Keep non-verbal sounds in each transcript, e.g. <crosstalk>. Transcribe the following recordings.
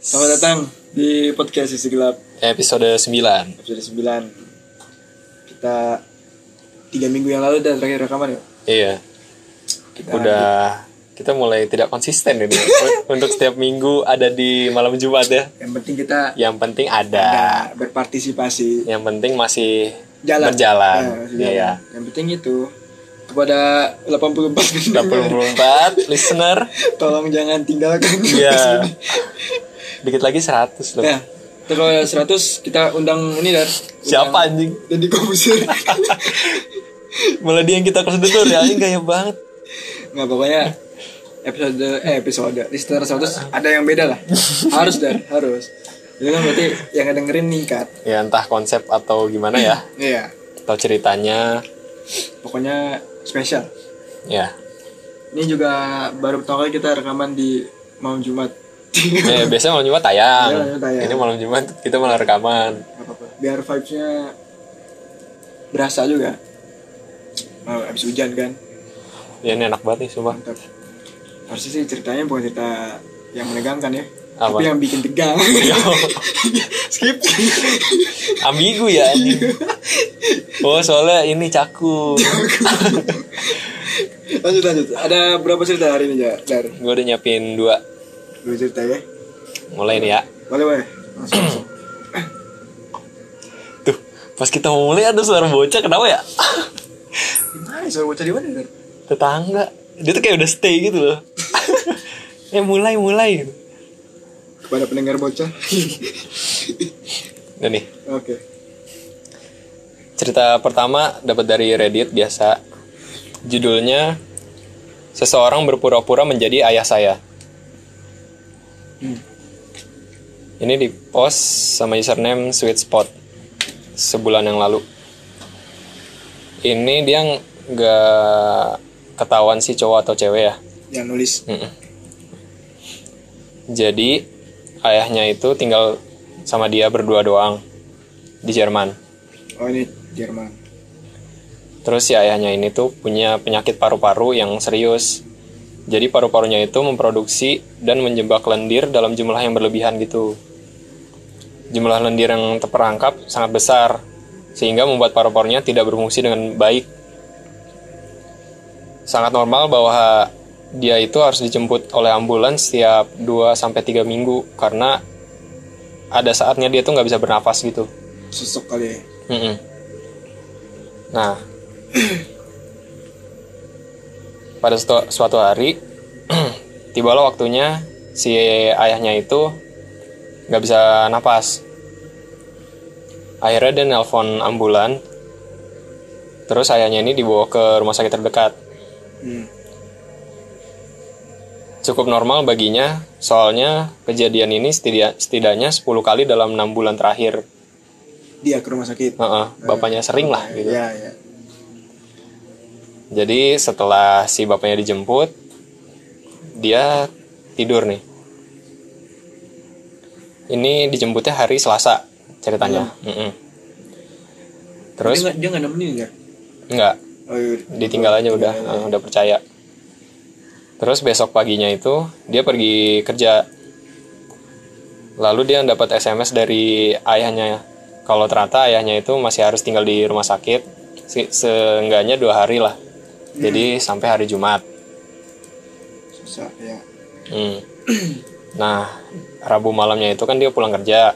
Selamat datang di podcast Sisi Gelap. Episode 9 episode 9 Kita tiga minggu yang lalu udah terakhir rekaman ya? Iya. Kita Udah Kita mulai tidak konsisten ini. <laughs> Untuk setiap minggu ada di malam Jumat ya. Yang penting kita Yang penting ada. ada berpartisipasi. Yang penting masih Jalan. Berjalan. Ya, masih Iya. Yang penting itu Kepada 84 pendengar 84 listener. <laughs> Tolong jangan tinggalkan Iya <laughs> Dikit lagi 100 loh. Nah Terus 100 kita undang ini dar. Siapa anjing? Jadi kompuser <laughs> Malah dia yang kita kesedutur ya Ini gaya banget. Nggak pokoknya episode eh episode. Listener 100 ada yang beda lah. Harus dar harus. Itu kan berarti yang dengerin ningkat. Ya entah konsep atau gimana ya. <clears throat> Iya. Atau ceritanya. Pokoknya spesial. Ya. Ini juga baru pertama kali kita rekaman di malam Jumat Ya, <laughs> biasanya malam Jumat tayang. Iya, tayang. Ini malam Jumat kita malah rekaman. Biar vibesnya berasa juga abis hujan kan Ya ini enak banget nih sumpah. mantap harusnya sih ceritanya bukan cerita yang menegangkan ya Apa? tapi yang bikin tegang <laughs> <laughs> skip Ambigu ya anjing. Oh, soalnya ini caku. lanjut lanjut ada berapa cerita hari ini ya dar Gue udah nyiapin dua. Dua cerita ya Mulai nih ya. boleh boleh langsung, langsung. <clears throat> Tuh, pas kita mau mulai ada suara bocah kenapa ya? <laughs> Gimana suara bocah di mana Tetangga. Dia tuh kayak udah stay gitu loh. <laughs> eh mulai mulai gitu. kepada pendengar bocah <laughs> Udah nih. oke Cerita pertama dapat dari Reddit biasa. Judulnya Seseorang berpura-pura menjadi ayah saya. Hmm. Ini di post sama username Sweet Spot sebulan yang lalu. Ini dia nggak ketahuan si cowok atau cewek ya. yang nulis Mm-mm. Jadi ayahnya itu tinggal sama dia berdua doang di Jerman. oh ini Jerman Terus si ayahnya ini tuh punya penyakit paru-paru yang serius. Jadi paru-parunya itu memproduksi dan menjebak lendir dalam jumlah yang berlebihan gitu. Jumlah lendir yang terperangkap sangat besar, sehingga membuat paru-parunya tidak berfungsi dengan baik. Sangat normal bahwa dia itu harus dijemput oleh ambulans setiap 2-3 minggu, karena ada saatnya dia tuh nggak bisa bernafas gitu. sosok kali ya. Nah, pada suatu, hari, <clears throat> tibalah waktunya si ayahnya itu nggak bisa napas. Akhirnya dia nelpon ambulan, terus ayahnya ini dibawa ke rumah sakit terdekat. hmm. Cukup normal baginya, soalnya kejadian ini setidak- setidaknya 10 kali dalam enam bulan terakhir. dia ke rumah sakit Heeh, bapaknya sering lah gitu. ya ya Jadi setelah si bapaknya dijemput, dia tidur nih. Ini dijemputnya hari Selasa ceritanya. Mm-mm. Terus dia nggak dia nggak nemenin ya enggak, oh iya ditinggal aja udah, eh, udah percaya. Terus besok paginya itu dia pergi kerja. Lalu dia dapat SMS dari ayahnya kalau ternyata ayahnya itu masih harus tinggal di rumah sakit se- seenggaknya dua hari lah. Jadi sampai hari Jumat. susah ya Hmm. Nah, Rabu malamnya itu kan dia pulang kerja.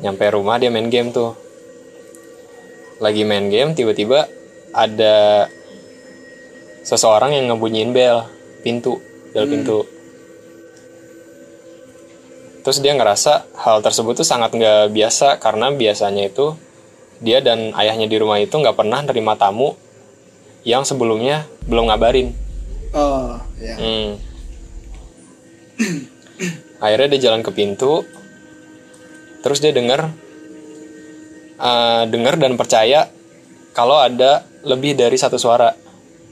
Nyampe rumah dia main game tuh. Lagi main game tiba-tiba ada seseorang yang ngebunyiin bel pintu, bel pintu. Terus dia ngerasa hal tersebut tuh sangat nggak biasa karena biasanya itu dia dan ayahnya di rumah itu nggak pernah nerima tamu yang sebelumnya belum ngabarin. oh ya Hmm. Akhirnya dia jalan ke pintu, terus dia dengar, eh, dengar dan percaya kalau ada lebih dari satu suara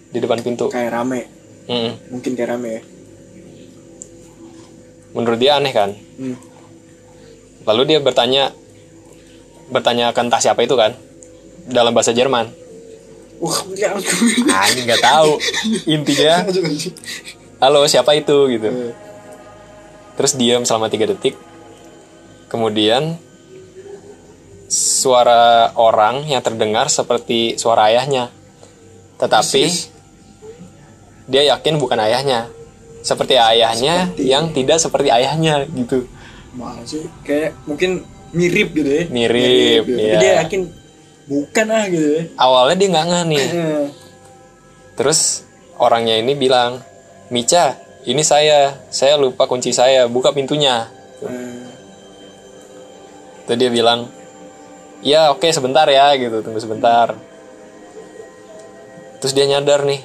di depan pintu. kayak rame Hmm. mungkin kayak rame ya Menurut dia aneh kan. hmm. Lalu dia bertanya, bertanya ke entah siapa itu kan, dalam bahasa Jerman. Wah ya Anjing nggak tahu. Intinya, halo siapa itu gitu. Eh, terus diam selama tiga detik kemudian suara orang yang terdengar seperti suara ayahnya tetapi dia yakin bukan ayahnya seperti ayahnya Seperti. yang tidak seperti ayahnya gitu Masa sih kayak mungkin mirip gitu ya Mirip, gitu. iya. Tapi dia yakin bukan ah gitu ya. Awalnya dia nggak ngeh nih. Terus orangnya ini bilang Mica ini saya. Saya lupa kunci saya. Buka pintunya. Eh, Terus dia bilang, ya oke sebentar ya gitu, tunggu sebentar. Terus dia nyadar nih,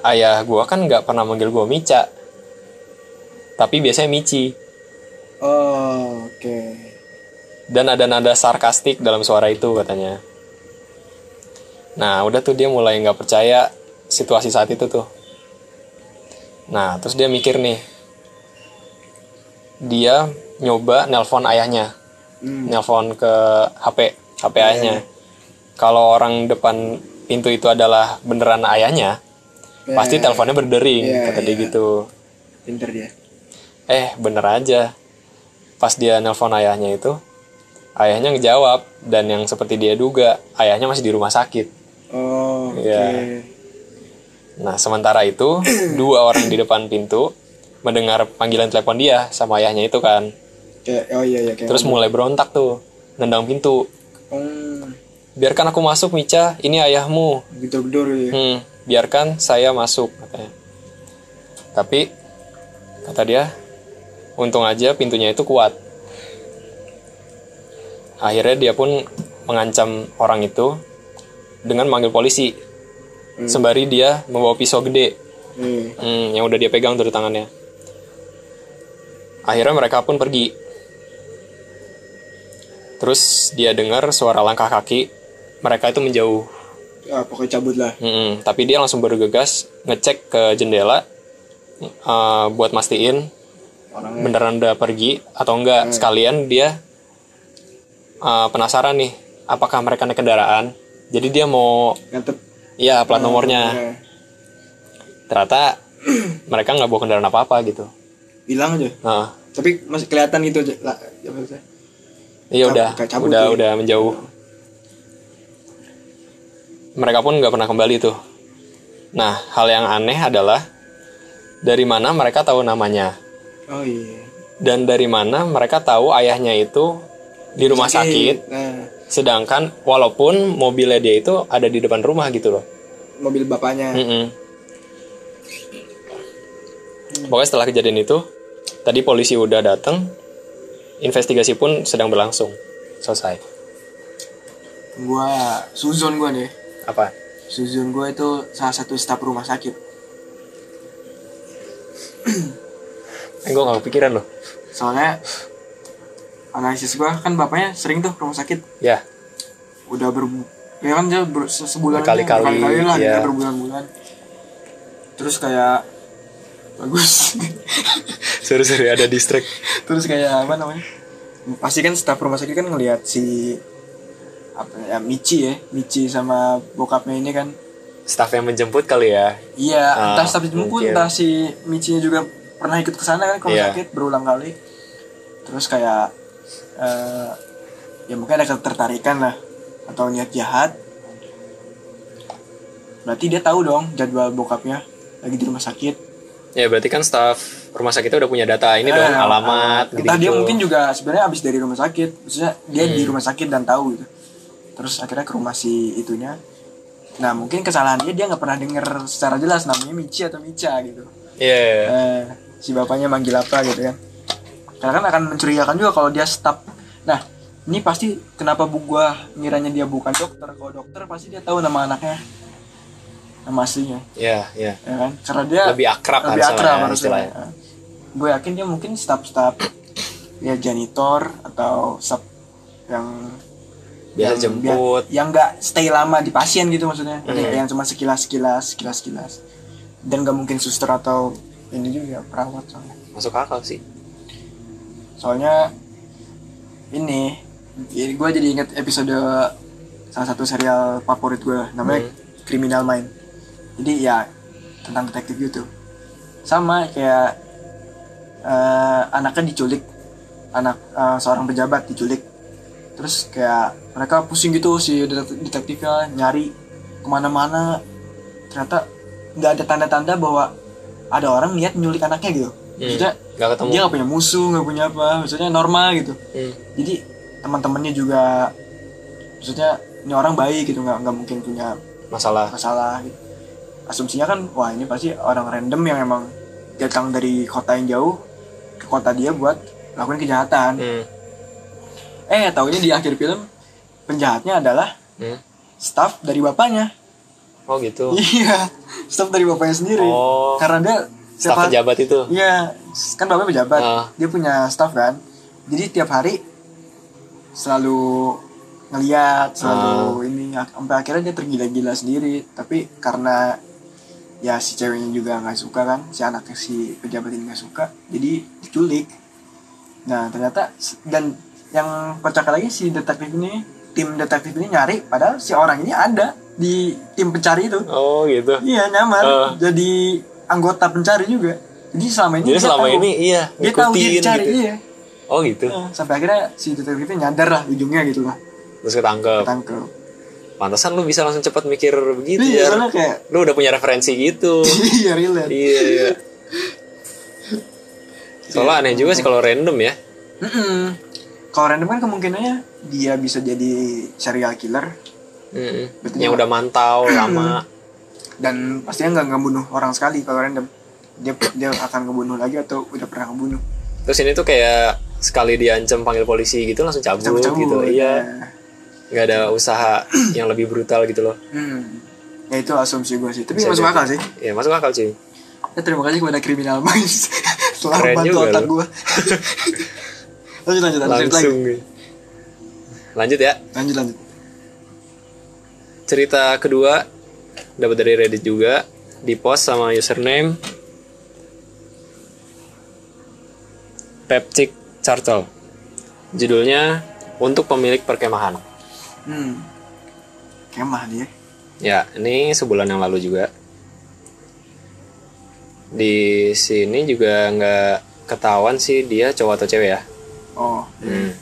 ayah gua kan nggak pernah manggil gua Mica, tapi biasanya Mici. oh oke. Dan ada nada sarkastik dalam suara itu katanya. Nah udah tuh dia mulai nggak percaya situasi saat itu tuh. Nah terus dia mikir nih, dia nyoba nelpon ayahnya. Hmm. nelpon ke HP HP ayahnya. Kalau orang depan pintu itu adalah beneran ayahnya, Eh, pasti teleponnya berdering Iya, kata dia iya. gitu. pinter dia Eh bener aja. Pas dia nelpon ayahnya itu, ayahnya ngejawab dan yang seperti dia duga, ayahnya masih di rumah sakit. Oh oke Iya. Nah sementara itu <clears throat> dua orang di depan pintu mendengar panggilan telepon dia sama ayahnya itu kan. kayak oh iya iya kayak Terus mulai berontak tuh, nendang pintu. hmm, Biarkan aku masuk Mica, ini ayahmu. gedor-gedor ya Hmm, biarkan saya masuk katanya. Tapi kata dia, untung aja pintunya itu kuat. Akhirnya dia pun mengancam orang itu dengan manggil polisi. Sembari dia membawa pisau gede Eh, hmm, yang udah dia pegang di tangannya. Akhirnya mereka pun pergi. Terus dia dengar suara langkah kaki. Mereka itu menjauh. ah, pokoknya cabut lah Mm-mm, tapi dia langsung bergegas ngecek ke jendela uh, buat mastiin orangnya beneran udah pergi atau enggak. Sekalian dia uh, penasaran nih, apakah mereka naik kendaraan. Jadi dia mau ngetep ya plat nomornya. eh, Ternyata <clears throat> mereka nggak bawa kendaraan apa-apa gitu. hilang aja Nah, tapi masih kelihatan gitu aja lah ya iya udah, cabut udah tuh. udah menjauh. Mereka pun nggak pernah kembali tuh. Nah, hal yang aneh adalah dari mana mereka tahu namanya. oh iya dan dari mana mereka tahu ayahnya itu di rumah sakit, nah sedangkan walaupun mobilnya dia itu ada di depan rumah gitu loh. Mobil bapaknya. Mm-mm. pokoknya setelah kejadian itu tadi polisi udah datang investigasi pun sedang berlangsung. Selesai. Gua suzon gua nih. Apa? Suzon gua itu salah satu staf rumah sakit. Eh, gue gak kepikiran loh. Soalnya analisis gua kan bapaknya sering tuh ke rumah sakit. Ya. Udah ber ya kan dia ber, se- sebulan Berkali-kali, berkali lah dia berbulan-bulan. Terus kayak bagus. <laughs> Sorry-sorry ada distract. Terus kayak apa namanya? Pasti kan staf rumah sakit kan ngelihat si apa ya Michi ya Michi sama bokapnya ini kan. Staff yang menjemput kali ya? Iya Ah, entah staf mungkin. entah si Michi juga pernah ikut ke sana kan ke rumah Iya. sakit berulang kali. Terus kayak eh, ya mungkin ada ketertarikan lah atau niat jahat. Berarti dia tahu dong jadwal bokapnya lagi di rumah sakit. Ya berarti kan staff rumah sakitnya udah punya data ini dong Eh, alamat gitu, entah dia mungkin juga sebenarnya abis dari rumah sakit maksudnya dia Hmm. di rumah sakit dan tahu gitu. Terus akhirnya ke rumah si itunya. Nah mungkin kesalahan dia dia nggak pernah denger secara jelas namanya Michi atau Micha gitu. Iya. eh, si bapaknya manggil apa gitu kan karena kan akan mencurigakan juga kalau dia stop nah ini pasti kenapa bu gua ngiranya dia bukan dokter kalau dokter pasti dia tahu nama anaknya nama aslinya Iya, iya. ya kan karena dia Lebih akrab lebih harusnya akrab ya, harusnya istilahnya. gue yakin dia mungkin staff-staff ya janitor atau staff yang Biasa yang, jemput. biar- yang nggak stay lama di pasien gitu maksudnya Hmm. yang cuma sekilas sekilas sekilas sekilas dan nggak mungkin suster atau ini juga perawat soalnya Masuk akal sih. Soalnya ini gue jadi inget episode salah satu serial favorit gue namanya Hmm. Criminal Mind. Jadi ya tentang detektif gitu. Sama kayak eh, anaknya diculik. Anak eh, seorang pejabat diculik. Terus kayak mereka pusing gitu si detek- detektifnya nyari ke mana-mana. Ternyata nggak ada tanda-tanda bahwa ada orang niat nyulik anaknya gitu maksudnya nggak ketemu dia nggak punya musuh nggak punya apa maksudnya normal gitu Hmm. jadi teman-temannya juga maksudnya ini orang baik gitu nggak nggak mungkin punya masalah masalah gitu. asumsinya kan wah ini pasti orang random yang emang datang dari kota yang jauh ke kota dia buat lakuin kejahatan Hmm. eh taunya di akhir film penjahatnya adalah Hmm. staff dari bapaknya oh gitu iya staff dari bapaknya sendiri Oh. karena dia staf setiap- pejabat itu Iya, kan bapaknya pejabat. Ah. Dia punya staff kan. Jadi tiap hari selalu ngeliat, selalu Ah. ini sampai akhirnya dia tergila-gila sendiri. Tapi karena ya si ceweknya juga nggak suka kan, si anaknya si pejabat ini nggak suka, jadi diculik. Nah ternyata dan yang kocak lagi si detektif ini, tim detektif ini nyari, padahal si orang ini ada di tim pencari itu. oh gitu Iya nyamar Ah. jadi anggota pencari juga. Jadi selama ini jadi dia selama tahu. ini iya dia tahu dia dicari gitu iya. oh gitu Nah, sampai akhirnya si detektifnya nyadar lah ujungnya gitu lah terus ketangkep ketangkep. pantesan lu bisa langsung cepat mikir begitu Iya ya kayak lu udah punya referensi gitu <laughs> iya relate. iya iya soalnya aneh juga sih kalau random ya Mm-mm. Kalau random kan kemungkinannya dia bisa jadi serial killer Mm-mm. Berarti yang udah mantau lama <clears throat> dan pastinya nggak ngebunuh orang sekali kalau random. Dia dia akan ngebunuh lagi atau udah pernah ngebunuh. terus ini tuh kayak sekali diancam panggil polisi gitu langsung cabut, Cabut-cabut. gitu iya Nah. nggak ada usaha yang lebih brutal gitu loh Hmm. Ya itu asumsi gue sih. Tapi Bisa masuk akal sih. ya masuk akal cuy Ya, terima kasih kepada Criminal Minds <laughs> telah membantu otak gue. <laughs> lanjut lanjut lanjut lagi. langsung lanjut ya Lanjut lanjut. cerita kedua dapat dari Reddit juga di post sama username Peptic Chartel judulnya untuk pemilik perkemahan Hmm. Kemah dia. ya ini sebulan yang lalu juga di sini juga nggak ketahuan sih dia cowok atau cewek ya Oh. Hmm.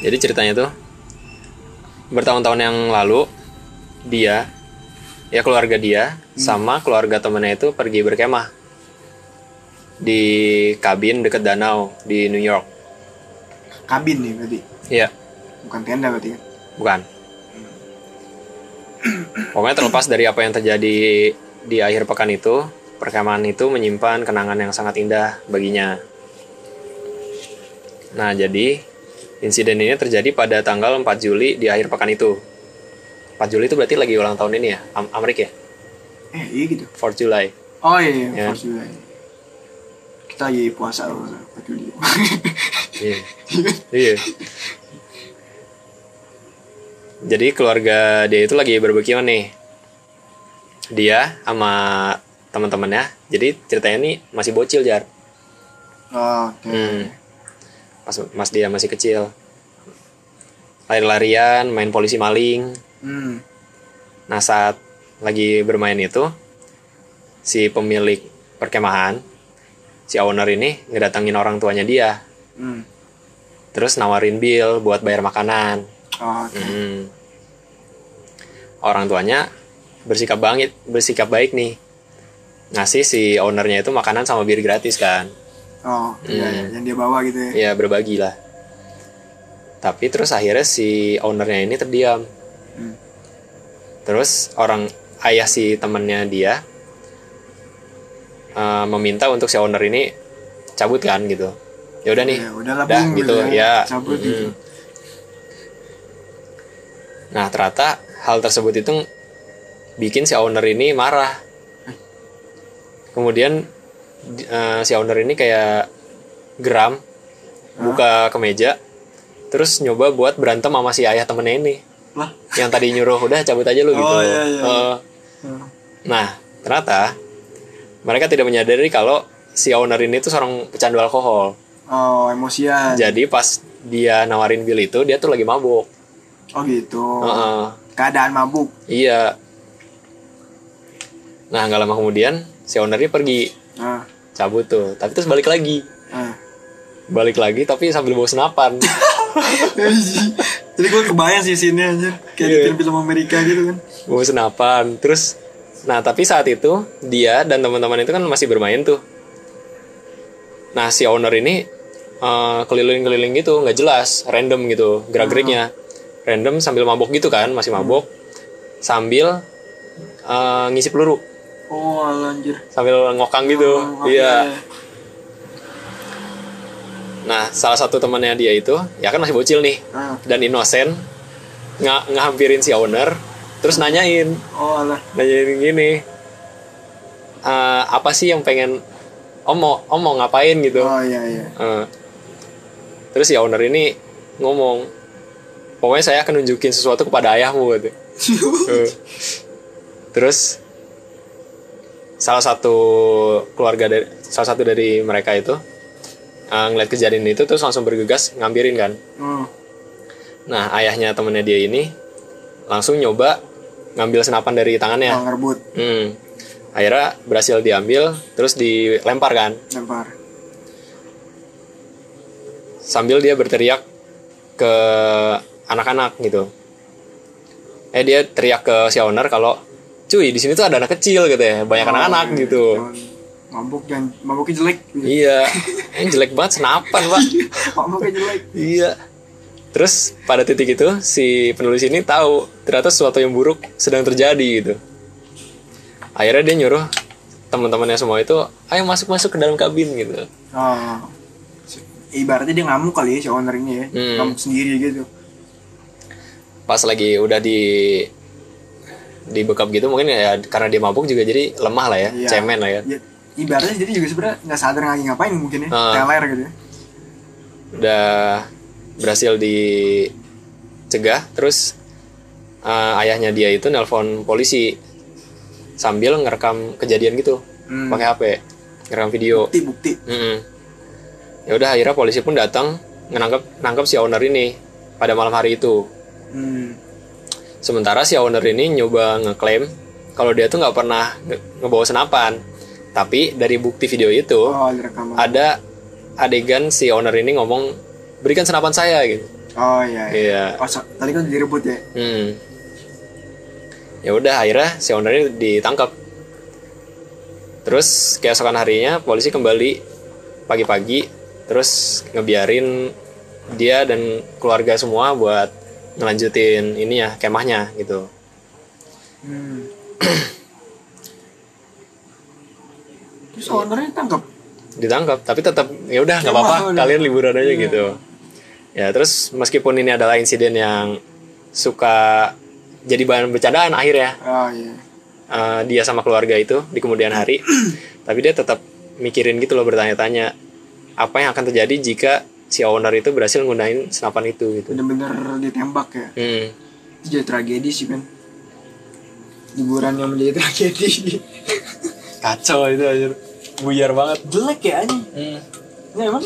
Jadi ceritanya tuh bertahun-tahun yang lalu dia ya keluarga dia sama keluarga temennya itu pergi berkemah di kabin dekat danau di New York. Kabin nih berarti. Iya, Bukan tenda berarti kan. bukan. <clears throat> Pokoknya terlepas dari apa yang terjadi di akhir pekan itu, perkemahan itu menyimpan kenangan yang sangat indah baginya. Nah, jadi insiden ini terjadi pada tanggal 4 Juli di akhir pekan itu. 4 Juli itu berarti lagi ulang tahun ini ya, Am Amerika ya? Eh iya gitu. 4 July. Oh iya, iya. Ya. First July. Kita lagi puasa loh, Pak Juli. <laughs> Iya. Iya. Jadi keluarga dia itu lagi barbeque nih. Dia sama teman-temannya. Jadi ceritanya nih masih bocil jar. Oh, Oke. Hmm. Pas mas dia masih kecil. Lari-larian, main polisi maling. Hmm. Nah saat lagi bermain itu, si pemilik perkemahan, si owner ini ngedatangin orang tuanya dia. Hmm. Terus nawarin bill buat bayar makanan. Oh, Oke. Hmm. Orang tuanya bersikap bangit, bersikap baik nih. Ngasih si ownernya itu makanan sama bir gratis kan. Oh, iya, Hmm. iya. yang dia bawa gitu ya. Ya berbagi lah. Tapi terus akhirnya si ownernya ini terdiam. Hmm. Terus orang ayah si temennya dia eh, meminta untuk si owner ini cabut kan gitu. Ya udah nih, Ya, udahlah dah Bung, gitu ya. ya. Cabut Mm-mm. gitu. Nah ternyata hal tersebut itu bikin si owner ini marah. Kemudian di- eh, si owner ini kayak geram, buka kemeja, terus nyoba buat berantem sama si ayah temennya ini. Lah. Yang tadi nyuruh udah cabut aja lu gitu. Oh, iya, iya. Eh, Hmm. nah ternyata mereka tidak menyadari kalau si owner ini tuh seorang pecandu alkohol. Oh, emosian. Jadi pas dia nawarin bill itu dia tuh lagi mabuk. Oh gitu. Heeh. Keadaan mabuk. Iya. Nah, nggak lama kemudian si ownernya pergi. Nah, cabut tuh tapi terus balik lagi ah. balik lagi tapi sambil bawa senapan <laughs> <laughs> jadi gue kebayang sih sini anjir. Kayak di Iya. film-film Amerika gitu kan. Bawa senapan. Terus nah tapi saat itu dia dan teman-teman itu kan masih bermain tuh. Nah si owner ini eh, keliling-keliling gitu nggak jelas random gitu gerak-geriknya. Random sambil mabok gitu kan masih mabok. Sambil eh, ngisi peluru. Oh anjir. Sambil ngokang gitu. Oh, iya. oke. Nah salah satu temannya dia itu ya kan masih bocil nih ah. dan inosen nggak ngehampirin si owner terus nanyain. Oh alah. Nanyain gini "Eh, apa sih yang pengen om mau om mau ngapain gitu? Oh iya iya. Eh, terus si owner ini ngomong pokoknya saya akan nunjukin sesuatu kepada ayahmu gitu <laughs> Eh, terus salah satu keluarga dari salah satu dari mereka itu eh, ngeliat kejadian itu terus langsung bergegas ngambilin kan oh. nah ayahnya temennya dia ini langsung nyoba ngambil senapan dari tangannya oh, ngerebut Hmm. Akhirnya berhasil diambil, terus dilempar kan. lempar Sambil dia berteriak ke anak-anak gitu. Eh dia teriak ke si owner kalau cuy di sini tuh ada anak kecil gitu ya, banyak anak-anak Oh, gitu. jangan mabuk jangan mabuknya jelek Iya, ini jelek banget senapan pak. mabuknya jelek iya. Terus pada titik itu si penulis ini tahu ternyata sesuatu yang buruk sedang terjadi gitu. Akhirnya dia nyuruh teman-temannya semua itu, ayo masuk masuk ke dalam kabin gitu. oh. ibaratnya dia ngamuk kali ya si owner ini ya Hmm. ngamuk sendiri gitu Pas lagi udah di dibekap gitu mungkin ya karena dia mabuk juga jadi lemah lah ya, Iya. cemen lah ya. ya, ibaratnya jadi juga sebenarnya nggak sadar lagi ngapain mungkin ya Ah. teler gitu ya Udah berhasil dicegah, terus eh, ayahnya dia itu nelpon polisi sambil ngerekam kejadian gitu Hmm. pakai HP, ngerekam video. bukti bukti Mm-mm. Ya udah akhirnya polisi pun datang nangkap nangkap si owner ini pada malam hari itu. hmm. Sementara si owner ini nyoba ngeklaim kalau dia tuh nggak pernah nge- ngebawa senapan. Tapi dari bukti video itu oh ada adegan si owner ini ngomong berikan senapan saya gitu. oh iya iya Iya. oh so- tadi kan direbut ya Hmm. Ya udah akhirnya si owner ini ditangkap. Terus keesokan harinya polisi kembali pagi-pagi terus ngebiarin dia dan keluarga semua buat ngelanjutin ini ya kemahnya gitu. hmm. <clears throat> terus ownernya tangkap Ditangkap tapi tetap ya udah nggak Kemah apa-apa. kalian liburan aja Iya. gitu. Ya terus meskipun ini adalah insiden yang suka jadi bahan bercandaan akhirnya oh iya. Uh, dia sama keluarga itu di kemudian hari. <clears throat> Tapi dia tetap mikirin gitu loh bertanya-tanya apa yang akan terjadi jika si owner itu berhasil nggunain senapan itu? gitu. Bener-bener ditembak ya? Hmm. itu jadi tragedi sih kan liburan yang menjadi <laughs> tragedi. Kacau itu aja buyar banget. Jelek ya anjing. Hmm. ya emang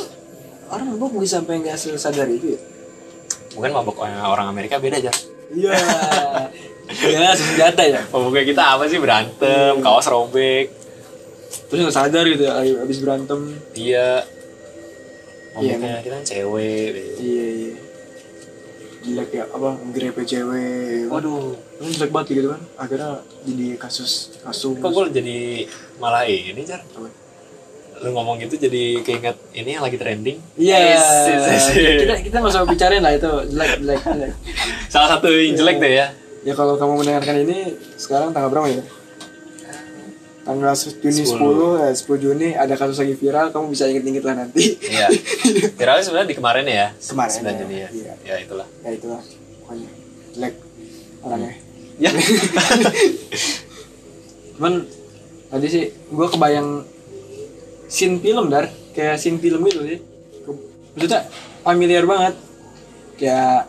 orang mabuk bisa sampai nggak sadar itu ya? Mungkin mabok orang Amerika beda aja iya. <laughs> Ya senjata ya? Maboknya kita apa sih berantem kaos robek. Terus nggak sadar gitu ya abis berantem. Iya. Iya, maboknya kita kan cewek iya iya. Jelek ya apa grepe cewek. Waduh. Ini jelek banget gitu kan akhirnya jadi kasus kasus kok gue jadi malah ini jar? Apa? Lu ngomong gitu jadi keinget ini yang lagi trending Iya, Yes, yes, yes. kita kita nggak usah bicarain lah itu jelek jelek jelek. salah satu yang jelek deh ya Ya kalau kamu mendengarkan ini sekarang tanggal berapa ya? Tanggal 10 Juni 10, 10. eh, 10 Juni ada kasus lagi viral, kamu bisa inget-inget lah nanti. Iya. Viralnya sebenarnya di kemarin ya. Kemarin 9 ya, Juni ya. iya. Ya itulah. ya itulah pokoknya jelek orangnya. Ya. <laughs> Cuman tadi sih gue kebayang scene film dar, kayak scene film gitu sih. Maksudnya familiar banget. Kayak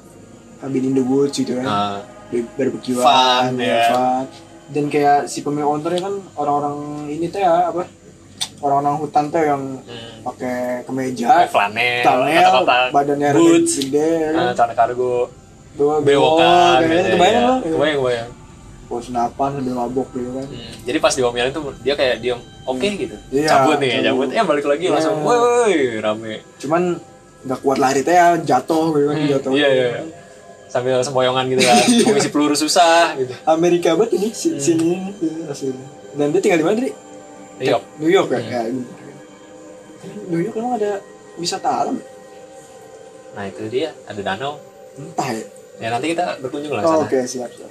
Cabin in the Woods gitu kan. Nah, barbekyuan Fun, ya, ya. fun. dan kayak si pemilik ownernya kan orang-orang ini teh ya apa orang-orang hutan teh yang hmm. pakai kemeja flanel, flanel badannya boots, gede ya eh, celana kargo, bewokan, kayak gitu ya. kebayang lo Kebayang, kebayang. Bawa senapan sambil mabok gitu kan. Hmm, jadi pas diomelin tuh dia kayak diam oke gitu Iya, cabut nih cabut. cabut eh balik lagi Iya. langsung woi rame Cuman nggak kuat lari teh ya jatuh gitu kan Hmm, jatuh. iya iya iya. sambil sempoyongan gitu kan <laughs> mau ngisi peluru susah gitu Amerika banget ini si- Hmm. sini ini aslinya. Dan dia tinggal di mana tadi? iya New York kan? Hmm. Ya. New York emang ada wisata alam? nah itu dia ada danau Entah ya. ya nanti kita berkunjung lah Oh, sana Oke siap siap.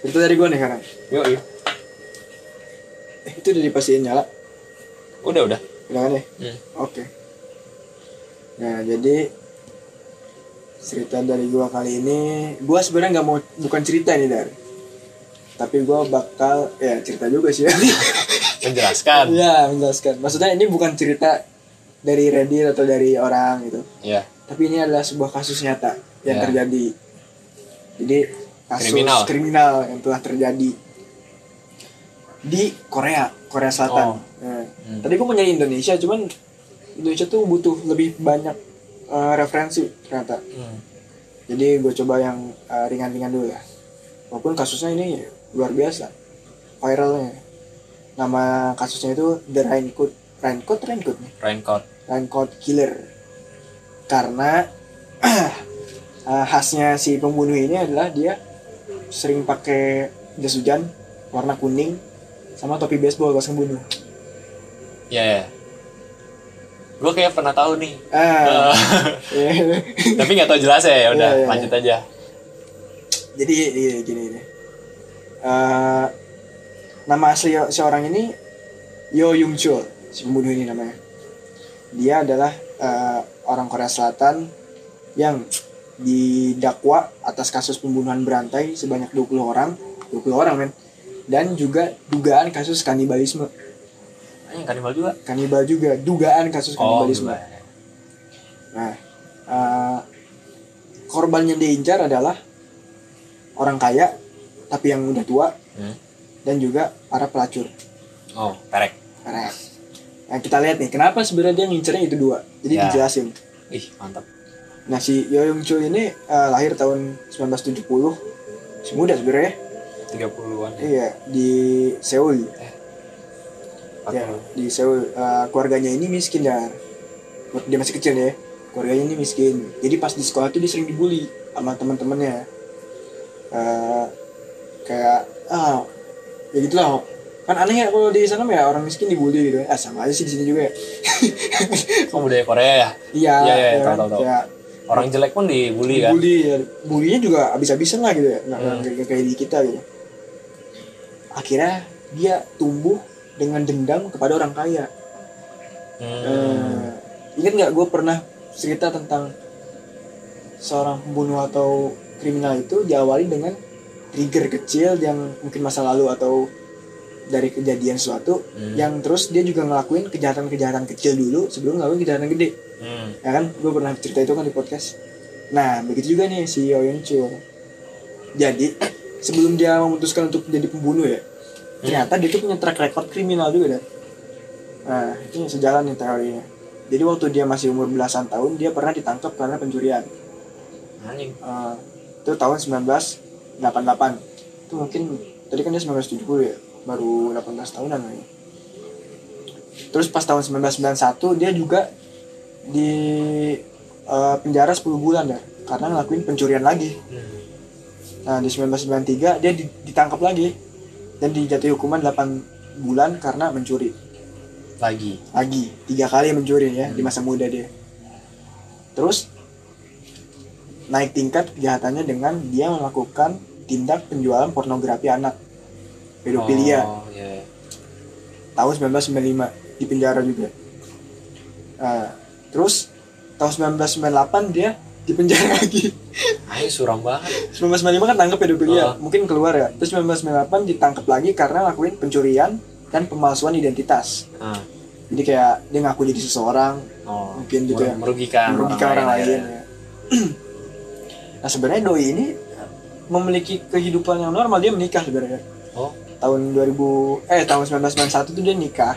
Itu dari gue nih sekarang. yuk yuk Eh, itu udah dipastiin nyala. udah udah Udah kan ya? Hmm. Oke. Nah jadi cerita dari gua kali ini, gua sebenarnya nggak mau bukan cerita nih dari, tapi gua bakal ya cerita juga sih ya. <laughs> menjelaskan Iya menjelaskan. Maksudnya ini bukan cerita dari Reddit atau dari orang gitu, ya tapi ini adalah sebuah kasus nyata yang Ya. terjadi. Jadi kasus Kriminal. kriminal. yang telah terjadi di Korea, Korea Selatan. Oh. Nah, Hmm. Tadi gue mau nyari Indonesia, cuman Indonesia tuh butuh lebih banyak eh, referensi ternyata. Hmm. Jadi gue coba yang eh, ringan-ringan dulu ya. Walaupun kasusnya ini luar biasa, viralnya. Nama kasusnya itu The Raincoat, Raincoat, Raincoat nih, raincoat Raincoat Killer. Karena <clears throat> eh, khasnya si pembunuh ini adalah dia sering pakai jas hujan warna kuning sama topi baseball pas ngebunuh. ya ya gue kayak pernah tahu nih. Ah, <laughs> iya. tapi nggak tahu jelas ya udah Iya, iya, lanjut aja. Jadi iya, gini ini Eh, nama asli seorang ini Yo Yung Chul si pembunuh ini namanya. Dia adalah eh, orang Korea Selatan yang didakwa atas kasus pembunuhan berantai sebanyak 20 orang 20 orang men dan juga dugaan kasus kanibalisme Ah, yang kanibal juga kanibal juga dugaan kasus oh kanibalisme enggak. Nah, eh, korban yang diincar adalah orang kaya, tapi yang udah tua, Hmm. dan juga para pelacur. oh perek Karena, nah kita lihat nih, kenapa sebenarnya dia ngincernya itu dua. Jadi Ya. dijelasin. ih mantap Nah, si Yo Young Chul ini eh, lahir tahun 1970, si muda sebenarnya. 30-an ya Iya, di Seoul. Ya, 40 di Seoul. Eh, keluarganya ini miskin ya. Waktu Dia masih kecil ya. Keluarganya ini miskin. Jadi pas di sekolah tuh dia sering dibully sama teman-temannya. Eh, kayak ah ya gitulah. Kan aneh ya kalau di sana ya orang miskin dibully gitu. Ah sama aja sih di sini juga ya. oh budaya Korea ya Iya, Iya, iya, ya tahu, kan? tahu, tahu. Kayak orang jelek pun dibully kan bully ya. Bulinya juga abis-abisan lah gitu ya. Nggak Hmm. kayak di kita gitu. Akhirnya dia tumbuh dengan dendam kepada orang kaya. Hmm. Eh, ingat nggak gue pernah cerita tentang seorang pembunuh atau kriminal itu diawali dengan trigger kecil yang mungkin masa lalu atau dari kejadian suatu Hmm. yang terus dia juga ngelakuin kejahatan-kejahatan kecil dulu sebelum ngelakuin kejahatan gede Hmm. ya kan? Gue pernah cerita itu kan di podcast. Nah begitu juga nih si Yoyon Chul. Jadi sebelum dia memutuskan untuk jadi pembunuh ya ternyata dia tuh punya track record kriminal juga deh nah itu sejalan nih teorinya. Jadi waktu dia masih umur belasan tahun dia pernah ditangkap karena pencurian. Anjing. Eh, itu tahun 1988 itu mungkin tadi kan dia 1970 ya baru 18 tahunan kayaknya. terus pas tahun 1991 dia juga di eh, penjara 10 bulan ya karena ngelakuin pencurian lagi. Hmm. nah di 1993 dia di- ditangkap lagi dan dijatuhi hukuman 8 bulan karena mencuri. Lagi? Lagi tiga kali mencuri ya di masa muda dia. Terus naik tingkat kejahatannya dengan dia melakukan tindak penjualan pornografi anak pedofilia. Oh iya. Tahun 1995 di penjara juga. Nah, terus tahun 1998 dia di penjara <laughs> lagi. Ayo suram banget. 1995 kan tangkap pedofilia Oh. mungkin keluar ya. Terus 1998 ditangkap lagi karena lakuin pencurian dan pemalsuan identitas. Ah. jadi kayak dia ngaku jadi seseorang. Oh Mungkin gitu ya. merugikan merugikan orang lain, ya. ya. <clears throat> nah sebenarnya doi ini memiliki kehidupan yang normal. Dia menikah sebenarnya. Oh. Tahun 2000 eh tahun 1991 tuh dia nikah.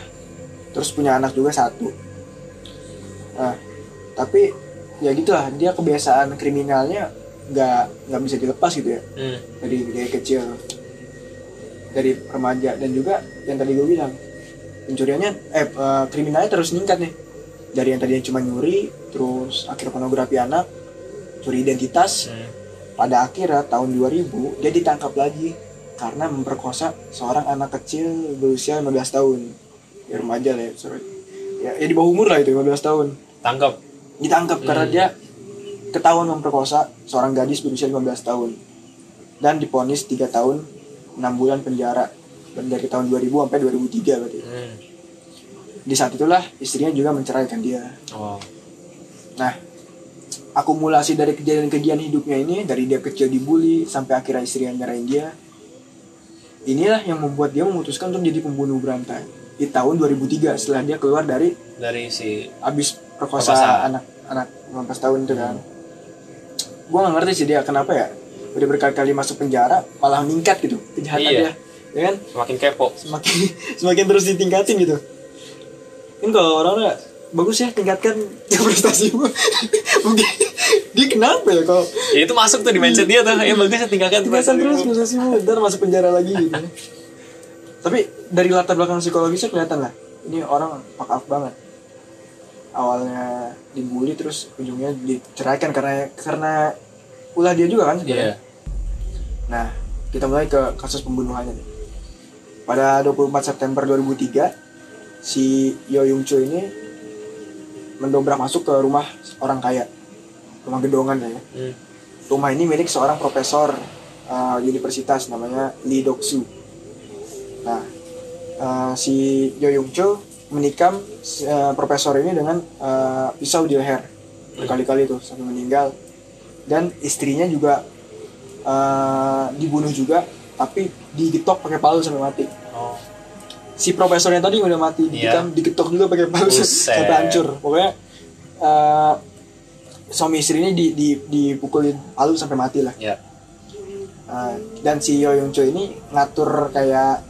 Terus punya anak juga satu nah tapi ya gitulah dia kebiasaan kriminalnya nggak nggak bisa dilepas gitu ya hmm. dari dari kecil dari remaja dan juga yang tadi gue bilang pencuriannya eh kriminalnya terus meningkat nih dari yang tadinya cuma nyuri terus akhir pornografi anak curi identitas Hmm. pada akhirnya tahun 2000 dia ditangkap lagi karena memperkosa seorang anak kecil berusia 15 tahun ya remaja lah ya sorry ya, ya di bawah umur lah itu 15 tahun. Tangkap. ditangkap karena dia ketahuan memperkosa seorang gadis berusia 15 tahun. Dan diponis 3 tahun 6 bulan penjara. Dari tahun 2000 sampai 2003 berarti. Hmm. di saat itulah istrinya juga menceraikan dia. Oh. nah akumulasi dari kejadian-kejadian hidupnya ini dari dia kecil dibully sampai akhirnya istrinya nyerahin dia inilah yang membuat dia memutuskan untuk jadi pembunuh berantai di tahun 2003 setelah dia keluar dari Dari si abis perkosa Perkosa. anak anak 15 tahun itu kan. Gue gak ngerti sih dia kenapa ya. Udah berkali-kali masuk penjara malah meningkat gitu kejahatan Iya. dia ya kan? Semakin kepo. semakin <laughs> semakin terus ditingkatin gitu. Kan kalau orang bagus ya tingkatkan <laughs> prestasimu <laughs> mungkin dia kenapa ya kalau Ya itu masuk tuh di mindset dia tuh. Ya bagus ya tinggalkan tingkatkan terus prestasimu ntar masuk penjara lagi gitu tapi dari latar belakang psikologisnya kelihatan lah ini orang fuck up banget awalnya dibully terus ujungnya diceraikan karena karena ulah dia juga kan sebenarnya Iya. Nah, kita mulai ke kasus pembunuhannya nih. Pada 24 September 2003, si Yo Yung Choo ini mendobrak masuk ke rumah orang kaya. Rumah gedongan ya. Hmm. Rumah ini milik seorang profesor uh, universitas namanya Lee Dok Soo. Nah, uh, si Yo Yung Choo menikam uh, profesor ini dengan uh, pisau di leher berkali-kali tuh sampai meninggal dan istrinya juga uh, dibunuh juga tapi digetok pakai palu sampai mati Oh. si profesornya tadi udah mati Iya. digetok, digetok juga pakai palu <laughs> sampai hancur pokoknya uh, suami istri ini di, di, dipukulin palu sampai mati lah Ya. Uh, dan si Yo Yung Choo ini ngatur kayak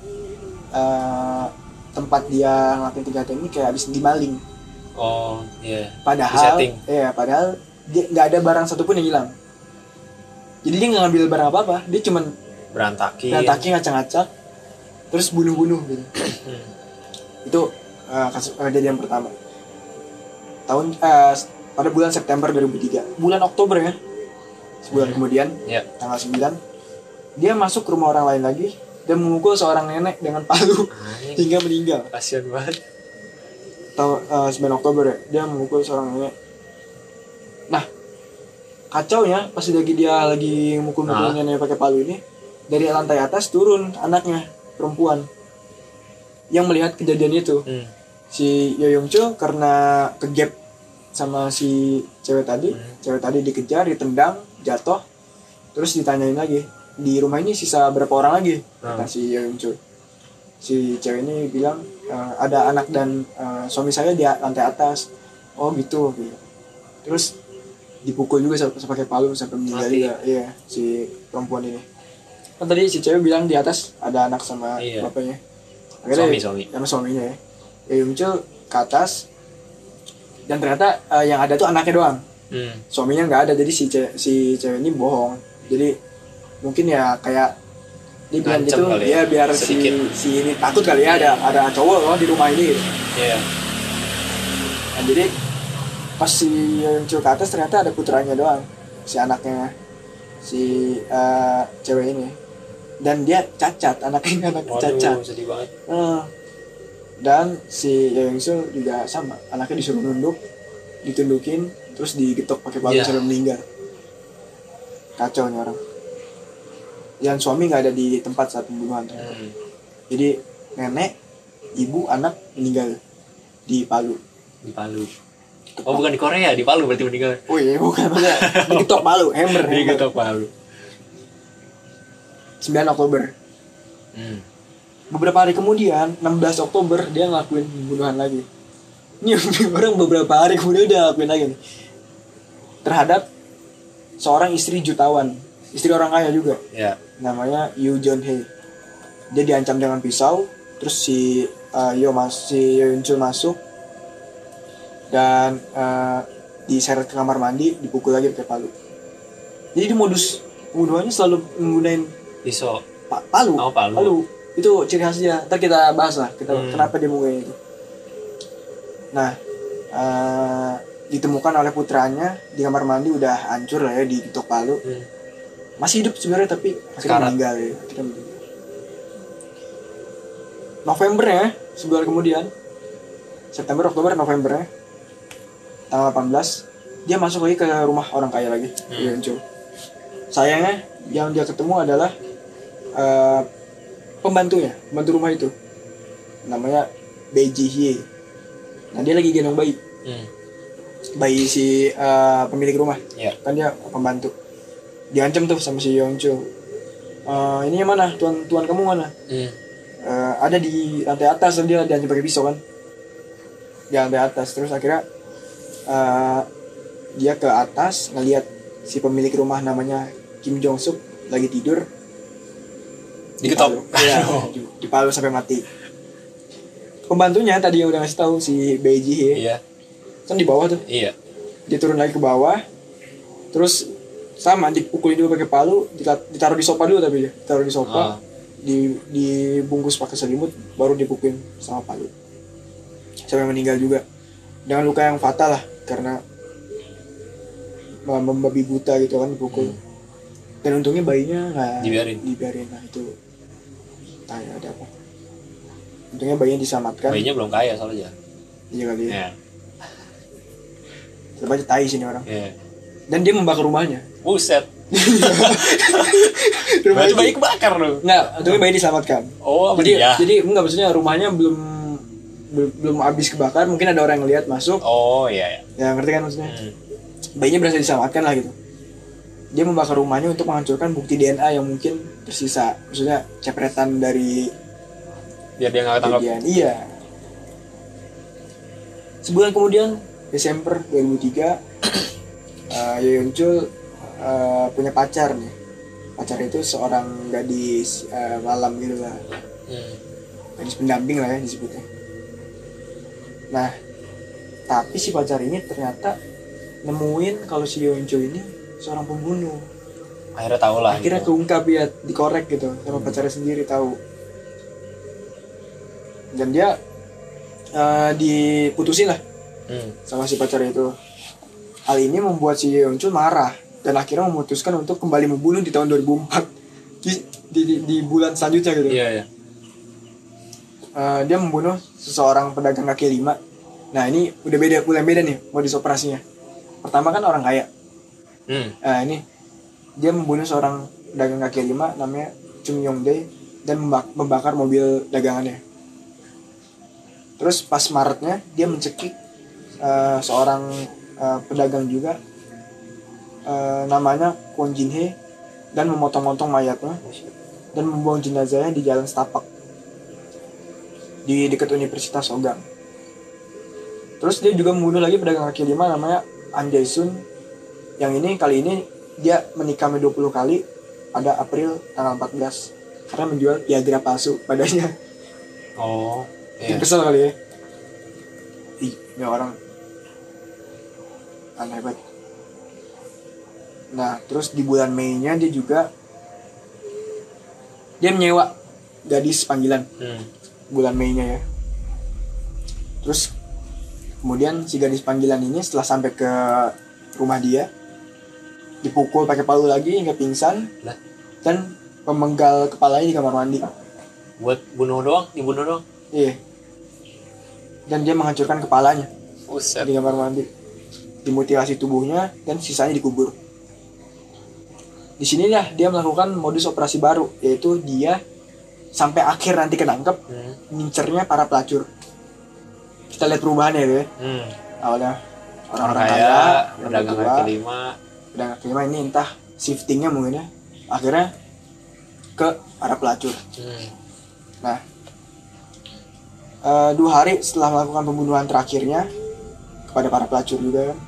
uh, tempat dia ngelakuin kejahatan ini kayak habis dimaling Oh, iya. padahal Di-setting. ya padahal dia nggak ada barang satupun yang hilang jadi dia nggak ngambil barang apa apa dia cuman Berantakin. berantakin ngacak-ngacak terus bunuh-bunuh gitu Hmm. <clears throat> itu uh, kasus kejadian pertama tahun eh, pada bulan September 2003 bulan Oktober ya sebulan kemudian Ya. tanggal 9 dia masuk ke rumah orang lain lagi dan memukul seorang nenek dengan palu Anjing. hingga meninggal Kasian banget. tahun eh, 9 Oktober ya dia memukul seorang nenek nah kacau ya pas lagi dia lagi mukul-mukul Ah. nenek pakai palu ini dari lantai atas turun anaknya perempuan yang melihat kejadian itu Hmm. si Yoyong Cho karena kegap sama si cewek tadi Hmm. cewek tadi dikejar ditendang jatuh terus ditanyain lagi di rumah ini sisa berapa orang lagi? Hmm. kata si Cho si cewek ini bilang "Eh, ada anak dan eh, suami saya di lantai atas. Oh gitu. Terus dipukul juga sampai pakai palu sampai meninggal juga. Iya si perempuan ini. Kan tadi si cewek bilang di atas ada anak sama Iya. bapaknya. Suami, suami. sama suaminya ya. Ya muncul ke atas dan ternyata eh, yang ada tuh anaknya doang. Hmm. suaminya nggak ada jadi si ce- si cewek ini bohong. Jadi mungkin ya kayak Ngancem gitu kali ya ya, biar si sedikit. si ini takut kali ya ada ada cowok loh di rumah ini gitu. Iya. Nah, jadi pas si muncul ke atas ternyata ada putranya doang si anaknya si eh, cewek ini dan dia cacat anaknya <laughs> anak cacat sedih banget. Eh, dan si Young Soo juga sama anaknya disuruh nunduk ditundukin terus digetok pakai palu Iya. sampai meninggal kacau nih orang yang suami nggak ada di tempat saat pembunuhan Hmm. jadi nenek ibu anak meninggal di Palu Di Palu. Oh, bukan di Korea, di Palu berarti meninggal. oh iya bukan <laughs> maksudnya digetok Palu hammer, Di. Kota Palu. 9 Oktober Hmm. beberapa hari kemudian 16 Oktober dia ngelakuin pembunuhan lagi ini <laughs> orang beberapa hari kemudian udah ngelakuin lagi nih. terhadap seorang istri jutawan istri orang kaya juga Ya. Namanya Yu John Hee dia diancam dengan pisau terus si uh, Yo mas si Yo Yun Chul masuk dan uh, diseret ke kamar mandi dipukul lagi pakai palu jadi di modus pembunuhannya selalu menggunakan Pisau. pa- palu Oh, palu. itu ciri khas dia ntar kita bahas lah kita Hmm. kenapa dia kayak gitu nah eh, ditemukan oleh putranya di kamar mandi udah hancur lah ya di Tok Palu Hmm. Masih hidup sebenarnya tapi Sekarat. meninggal ya. Meninggal. November ya sebulan kemudian. September Oktober November ya. Tanggal 18 dia masuk lagi ke rumah orang kaya lagi Hmm. di sayangnya yang dia ketemu adalah eh, pembantunya pembantu rumah itu. Namanya Bae Ji Hye. Nah dia lagi gendong bayi. Hmm. bayi si eh, pemilik rumah. Iya. kan dia pembantu diancam tuh sama si Yongcho Eh ini yang mana? Tuan tuan kamu mana? Hmm. Eh, ada di lantai atas dan dia diancam pakai pisau kan? Di lantai atas. Terus akhirnya eh, dia ke atas ngelihat si pemilik rumah namanya Kim Jong Suk lagi tidur. Diketok. Palu. Iya, <laughs> di, di Palu sampai mati. Pembantunya tadi yang udah ngasih tahu si Bae Ji Hye Iya. kan di bawah tuh. Iya. dia turun lagi ke bawah. Terus sama dipukulin dulu pakai palu dita- ditaruh di sofa dulu tapi dia ditaruh di sofa Ah. di dibungkus pakai selimut baru dipukulin sama palu sampai meninggal juga dengan luka yang fatal lah karena mem- membabi buta gitu kan dipukul dan untungnya bayinya nggak Dibiarin. dibiarin nah itu tanya ada apa untungnya bayinya diselamatkan Bayinya belum kaya soalnya. iya kali ya. Tetap aja tai sini orang Iya. Dan dia membakar rumahnya Buset. <laughs> rumah itu bayi kebakar lu. Nggak, untungnya bayi diselamatkan. Oh, jadi, dia. jadi enggak maksudnya rumahnya belum belum, belum habis kebakar, mungkin ada orang yang lihat masuk. Oh, iya, iya. Ya ngerti kan maksudnya? Hmm. Bayinya berhasil diselamatkan lah gitu. Dia membakar rumahnya untuk menghancurkan bukti DNA yang mungkin tersisa. Maksudnya cepretan dari Biar dia nggak ketangkap. Iya. Sebulan kemudian, Desember 2003, uh, Yeon Chul uh, punya pacar nih. Pacar itu seorang gadis uh, malam gitu lah. Hmm. gadis pendamping lah ya disebutnya. Nah, tapi si pacar ini ternyata nemuin kalau si Yeonjo ini seorang pembunuh. Akhirnya tahu lah. Akhirnya gitu. keungkap ya, dikorek gitu sama pacarnya sendiri tahu. Dan dia eh, diputusin lah Hmm. sama si pacar itu. Hal ini membuat si Yeonjo marah dan akhirnya memutuskan untuk kembali membunuh di tahun 2004 di, di, di, di bulan selanjutnya gitu. Iya, iya. Eh, dia membunuh seseorang pedagang kaki lima. Nah ini udah beda, udah beda nih modus operasinya. Pertama kan orang kaya. Hmm. Nah ini dia membunuh seorang pedagang kaki lima namanya Chung Yong Dae dan membak- membakar mobil dagangannya. Terus pas Maretnya dia mencekik eh, seorang eh, pedagang juga eh, namanya Kwon Jin Hye dan memotong-motong mayatnya dan membuang jenazahnya di jalan setapak di dekat Universitas Ogang. Terus dia juga membunuh lagi pedagang kaki lima namanya An Jae Sun. Yang ini kali ini dia menikah 20 kali pada April tanggal 14 karena menjual Viagra palsu padanya. Oh. Iya. kesel kali ya. Ih, ini orang banget. Nah, terus di bulan Mei-nya dia juga dia menyewa gadis panggilan Hmm. bulan Mei-nya ya. Terus kemudian si gadis panggilan ini setelah sampai ke rumah dia dipukul pakai palu lagi hingga pingsan Lah. dan memenggal kepalanya di kamar mandi. Buat bunuh doang, dibunuh doang. Iya. Dan dia menghancurkan kepalanya Buset. di kamar mandi. Dimutilasi tubuhnya dan sisanya dikubur. Di sinilah dia melakukan modus operasi baru yaitu dia sampai akhir nanti ketangkep Hmm. ngincernya para pelacur. Kita lihat perubahannya ya. Hmm. Awalnya Orang orang-orang kaya, kaya, pedagang kaki lima. pedagang kaki lima ini entah shiftingnya mungkin ya. Akhirnya ke para pelacur. Hmm. Nah, eh, dua hari setelah melakukan pembunuhan terakhirnya kepada para pelacur juga kan,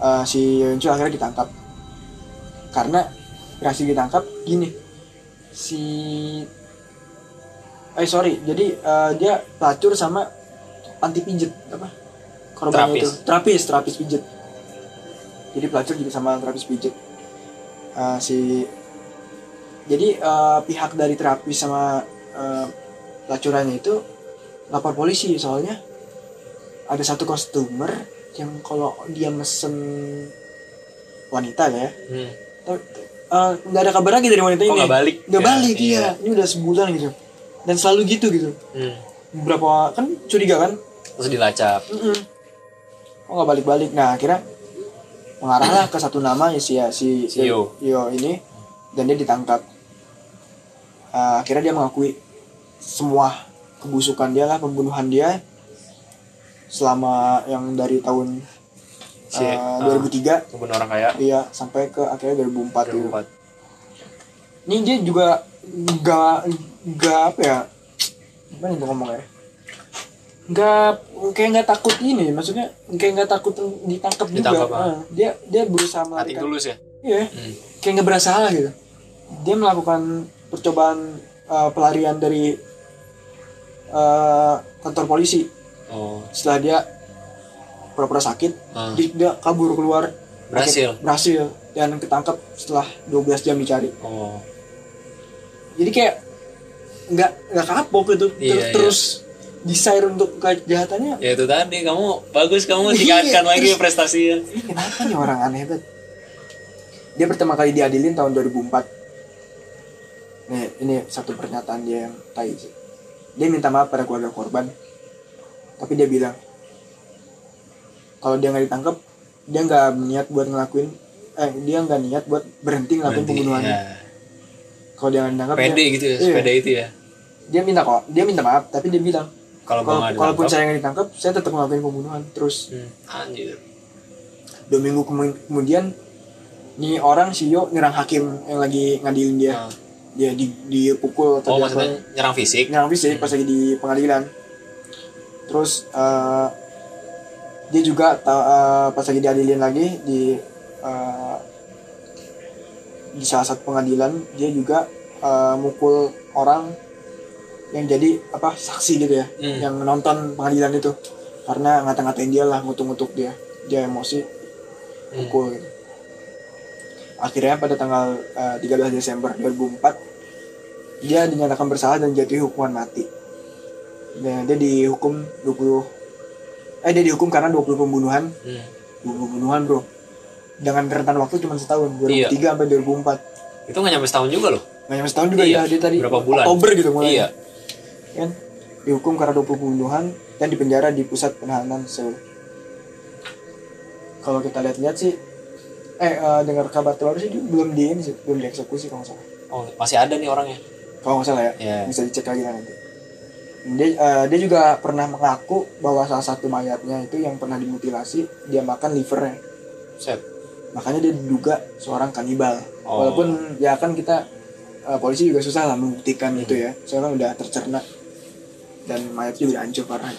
eh, si Yeonju akhirnya ditangkap. Karena berhasil ditangkap gini, si eh sorry, jadi eh, dia pelacur sama anti pijet apa? Terapis. itu terapis, terapis pijet. Jadi pelacur juga sama terapis pijet. Eh, si jadi eh, pihak dari terapis sama eh, pelacurannya itu lapor polisi soalnya ada satu customer yang kalau dia mesen wanita ya Hmm. eh, nggak ada kabar lagi dari wanita Kok ini nggak balik? nggak Ya, balik iya. iya ini udah sebulan gitu dan selalu gitu gitu Hmm. beberapa kan curiga kan Terus dilacak. Mm-mm. kok nggak balik-balik nah akhirnya mengarahlah ke satu nama ya si ya, si Si Yo. Yo ini dan dia ditangkap Eh, akhirnya dia mengakui semua kebusukan dia lah pembunuhan dia selama yang dari tahun Si, ah. 2003 Membunuh orang kaya. iya sampai ke akhirnya 2004 gitu 2004. ini dia juga nggak nggak apa ya gimana itu ngomongnya nggak kayak nggak takut ini maksudnya kayak nggak takut ditangkap juga Ditangkap, ah. Dia dia berusaha melarikan tulus ya. iya Hmm. kayak nggak berasa salah gitu dia melakukan percobaan uh, pelarian dari uh, kantor polisi Oh. setelah dia pura-pura sakit Ah. dia, dia kabur keluar Berhasil. berhasil dan ketangkep setelah 12 jam dicari Oh. jadi kayak nggak nggak kapok gitu Iya, terus iya. terus desire untuk kejahatannya Ya itu tadi kamu bagus kamu Iya, tingkatkan lagi terus- prestasinya. ini kenapa nih orang aneh banget dia pertama kali diadilin tahun 2004 nih ini satu pernyataan dia yang tai sih dia minta maaf pada keluarga korban tapi dia bilang kalau dia nggak ditangkap dia nggak niat buat ngelakuin eh dia nggak niat buat berhenti ngelakuin Berhenti, pembunuhan ya. kalau dia nggak ditangkap dia, Pede gitu ya, Iya. sepeda itu ya. dia minta kok dia minta maaf tapi dia bilang Kalau kalaupun saya nggak ditangkap saya tetap ngelakuin pembunuhan terus hmm, anjir. dua minggu kemu- kemudian nih orang si Yo nyerang hakim yang lagi ngadilin dia Ah. dia di dipukul atau Oh maksudnya nyerang fisik? nyerang fisik pas lagi di pengadilan terus eh, dia juga ta- eh, pas lagi diadilin lagi di eh, di salah satu pengadilan dia juga eh, mukul orang yang jadi apa saksi gitu ya Hmm. yang nonton pengadilan itu karena ngata-ngatain dia lah ngutuk-ngutuk dia dia emosi Hmm. pukul gitu. akhirnya pada tanggal eh, 13 Desember 2004 dia dinyatakan bersalah dan jatuhi hukuman mati dan dia dihukum 20 eh dia dihukum karena 20 pembunuhan Hmm. 20 pembunuhan bro dengan rentan waktu cuma setahun 2003 Iya. sampai 2004 Itu nggak nyampe setahun juga loh. nggak nyampe setahun juga Iya, ya dia tadi berapa bulan? Oktober gitu mulai Iya. kan dihukum karena 20 pembunuhan dan dipenjara di pusat penahanan Seoul kalau kita lihat-lihat sih eh eh, dengar kabar terbaru sih dia belum di ini sih belum dieksekusi kalau nggak salah Oh masih ada nih orangnya. kalau nggak salah ya Iya. bisa dicek lagi nanti dia eh, dia juga pernah mengaku bahwa salah satu mayatnya itu yang pernah dimutilasi dia makan livernya Set. makanya dia diduga seorang kanibal Oh. walaupun ya kan kita eh, polisi juga susah lah membuktikan itu ya soalnya udah tercerna dan mayatnya juga hancur parah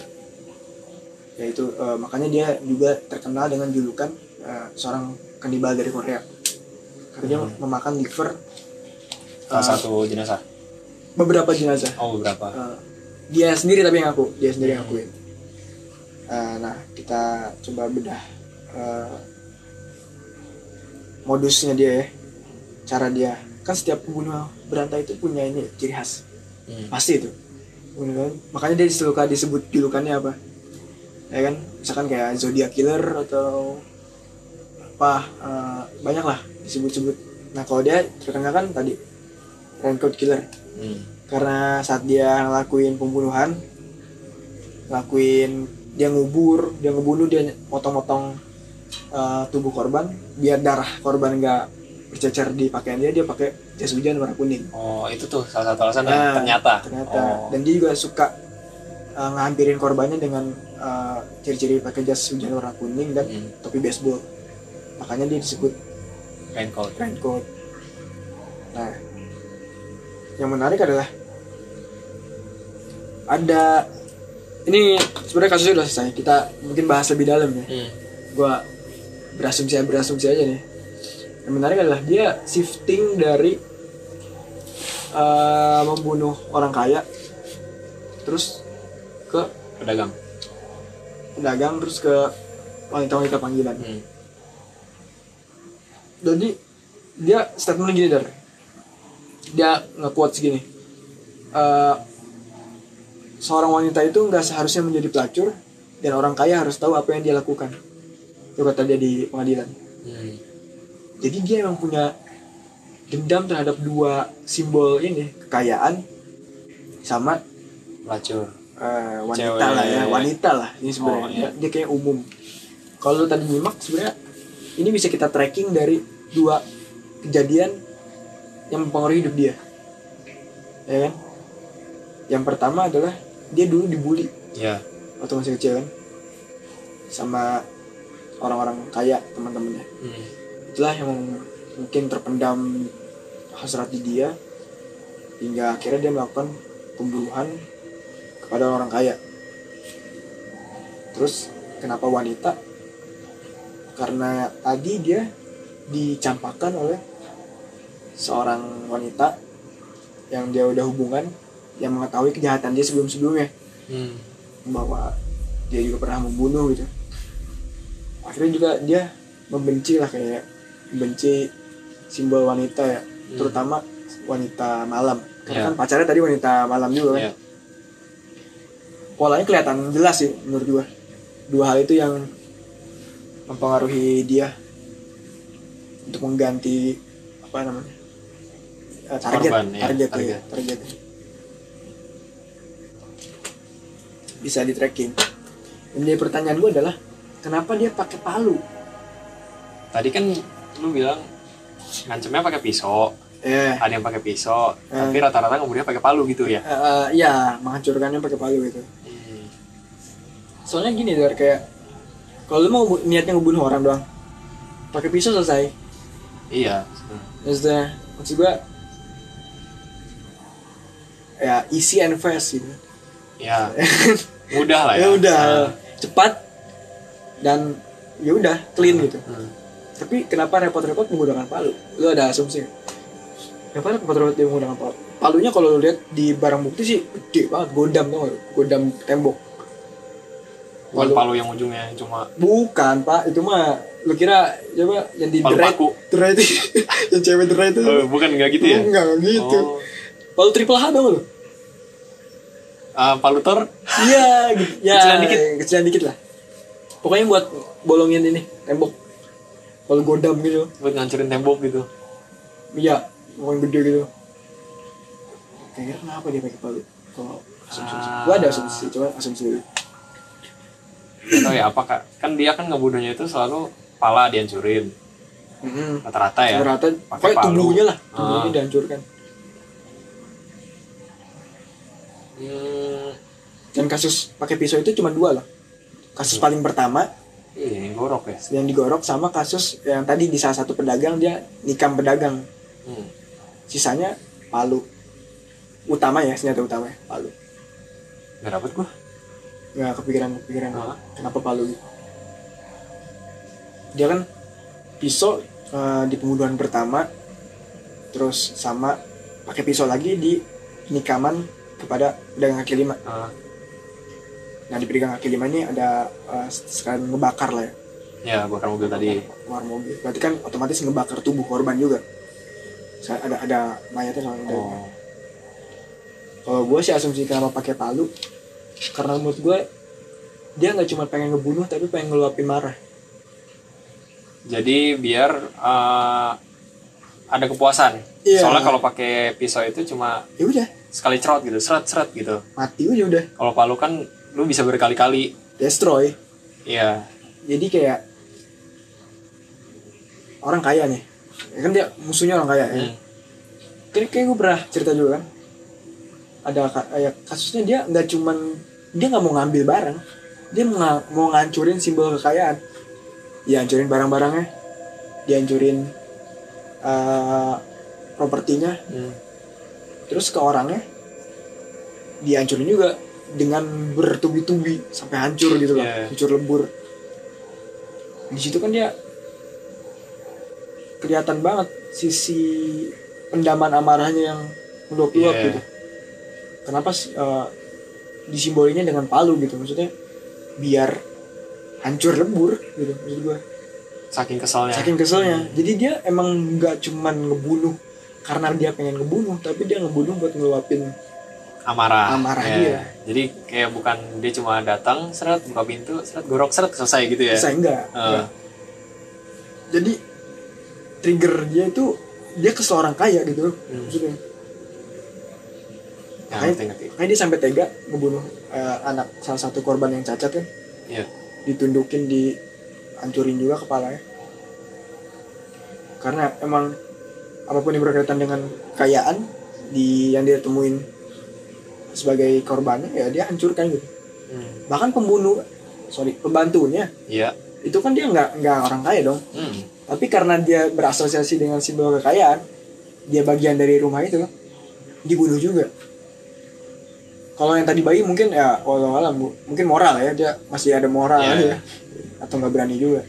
ya itu eh, makanya dia juga terkenal dengan julukan eh, seorang kanibal dari Korea karena dia memakan liver Salah eh, satu jenazah. beberapa jenazah Oh beberapa. Eh, dia sendiri tapi yang ngaku dia sendiri yang ngakuin Eh, nah kita coba bedah eh, modusnya dia ya cara dia. Kan setiap pembunuh berantai itu punya ini ciri khas. Hmm. pasti itu. Pembunuhan. makanya dia suka disebut julukannya apa? Ya kan? Misalkan kayak zodiac killer atau apa eh, banyak lah disebut-sebut. Nah kalau dia terkenal kan tadi raincoat killer. Hmm. Karena saat dia ngelakuin pembunuhan ngelakuin dia ngubur dia ngebunuh dia motong-motong uh, tubuh korban biar darah korban nggak bercecer di pakaian dia dia pakai jas hujan warna kuning Oh itu tuh salah satu alasan Nah, ternyata. ternyata Oh. dan dia juga suka uh, ngampirin korbannya dengan uh, ciri-ciri pakai jas hujan warna kuning dan Hmm. topi baseball makanya dia disebut Raincoat. raincoat nah yang menarik adalah ada ini sebenarnya kasusnya udah selesai kita mungkin bahas lebih dalam ya Hmm. gua berasumsi berasumsi aja nih yang menarik adalah dia shifting dari eh, membunuh orang kaya terus ke Pedagang. pedagang terus ke wanita-wanita panggilan Hmm. jadi dia statementnya gini dar dia nge-quote segini "Eh, seorang wanita itu nggak seharusnya menjadi pelacur dan orang kaya harus tahu apa yang dia lakukan. Itu kata dia di pengadilan. Hmm. jadi dia emang punya dendam terhadap dua simbol ini kekayaan sama pelacur. eh, wanita Cewek. lah ya wanita lah ini sebenarnya. Oh, iya. dia, dia kayak umum. Kalau lu tadi nyimak sebenarnya ini bisa kita tracking dari dua kejadian yang mempengaruhi hidup dia. Ya kan? Yang pertama adalah dia dulu dibully ya waktu masih kecil kan sama orang-orang kaya teman-temannya. Hmm. itulah yang mungkin terpendam hasrat di dia hingga akhirnya dia melakukan pembunuhan kepada orang kaya. Terus kenapa wanita? Karena tadi dia dicampakkan oleh seorang wanita yang dia udah hubungan yang mengetahui kejahatan dia sebelum-sebelumnya Hmm. bahwa dia juga pernah membunuh gitu akhirnya juga dia membenci lah kayak membenci simbol wanita ya terutama wanita malam karena Ya. kan pacarnya tadi wanita malam juga kan Ya. polanya kelihatan jelas sih menurut gua dua hal itu yang mempengaruhi dia untuk mengganti apa namanya Eh, target Korban, ya, target, target. ya, target bisa di tracking dan jadi pertanyaan gua adalah kenapa dia pakai palu Tadi kan lu bilang ngancemnya pakai pisau, eh ada yang pakai pisau, Eh. tapi rata-rata kemudian pakai palu gitu ya. eh, eh, ya menghancurkannya pakai palu gitu Hmm. soalnya gini Dar, kayak kalau lu mau niatnya ngebunuh orang doang pakai pisau selesai Iya. maksudnya maksud gua ya easy and fast gitu Ya. Mudah lah ya. ya udah Nah. cepat dan ya udah clean gitu Hmm. tapi kenapa repot-repot menggunakan palu lu ada asumsi nggak? kenapa repot-repot dia menggunakan palu palunya kalau lu lihat di barang bukti sih gede banget godam gak? godam tembok Bukan Palu. palu yang ujungnya cuma bukan pak itu mah lu kira coba yang di Palu derai paku. derai <laughs> itu yang cewek derai itu Eh, bukan nggak gitu ya? enggak enggak gitu Oh. palu triple H dong lu Ah, palu Thor? iya gitu. ya Kecilan dikit. kecilan dikit lah pokoknya buat bolongin ini tembok palu godam gitu buat ngancurin tembok gitu. Iya, pokoknya gede gitu. Kayaknya kenapa dia pakai palu? Kalau asumsi, Ah. gua ada asumsi, coba asumsi dulu. Tau ya apa kak? Kan dia kan ngebunuhnya itu selalu pala dihancurin Mm-hmm. rata-rata ya. Rata, Pakai tubuhnya lah, tubuhnya Ah. dihancurkan. Hmm, Dan kasus pakai pisau itu cuma dua lah. Kasus paling pertama iya, yang gorok ya. yang digorok sama kasus yang tadi di salah satu pedagang dia nikam pedagang. Hmm. Sisanya palu. Utama ya, senjata utama ya, palu. Gak dapet gua. nggak kepikiran kepikiran Ah. kenapa palu gitu dia kan pisau eh, di pembunuhan pertama terus sama pakai pisau lagi di nikaman kepada pedagang kaki lima Ah, nah di pedagang kaki lima ini ada eh, sekalian ngebakar lah ya ya bakar mobil tadi. keluar mobil berarti kan otomatis ngebakar tubuh korban juga ada ada mayatnya sama Oh. kalau gue sih asumsi kenapa pakai palu karena menurut gue dia nggak cuma pengen ngebunuh tapi pengen ngeluapin marah Jadi biar ah, ada kepuasan. Iya. Soalnya kalau pakai pisau itu cuma ya udah sekali cerot gitu, seret-seret gitu. mati aja udah Kalau palu kan lu bisa berkali-kali. destroy. Iya. jadi kayak orang kaya nih. Ya kan dia musuhnya orang kaya ya. Hmm. kayak kayak gue pernah cerita juga kan. Ada ka- kayak kasusnya dia nggak cuman dia nggak mau ngambil barang. Dia mau, nga- mau ngancurin simbol kekayaan. Dia hancurin barang-barangnya. Dia hancurin eh, propertinya. Hmm. terus ke orangnya. Dihancurin juga dengan bertubi-tubi sampai hancur gitu loh Iya. hancur lebur di situ kan dia kelihatan banget sisi pendaman amarahnya yang meluap-luap Iya. gitu kenapa sih, eh, disimbolinnya dengan palu gitu maksudnya biar hancur lebur gitu maksud gua Saking keselnya. saking keselnya jadi dia emang nggak cuman ngebunuh karena dia pengen ngebunuh tapi dia ngebunuh buat ngeluapin amarah. Amarah Ya. dia. Jadi kayak bukan dia cuma datang, seret buka pintu, seret gorok, seret selesai gitu ya. saya enggak, Ah. enggak. jadi trigger dia itu dia kesel orang kaya gitu Hmm. maksudnya Ya, makanya, ngerti, ngerti. makanya dia sampai tega ngebunuh eh, anak salah satu korban yang cacat kan Iya. ditundukin dihancurin juga kepalanya karena emang apa pun yang berkaitan dengan kekayaan di yang dia temuin sebagai korbannya ya dia hancurkan gitu Hmm. bahkan pembunuh sorry pembantunya Iya. itu kan dia nggak nggak orang kaya dong Hmm. tapi karena dia berasosiasi dengan simbol kekayaan dia bagian dari rumah itu dibunuh juga kalau yang tadi bayi mungkin ya walau alam bu mungkin moral ya dia masih ada moral aja iya. atau nggak berani juga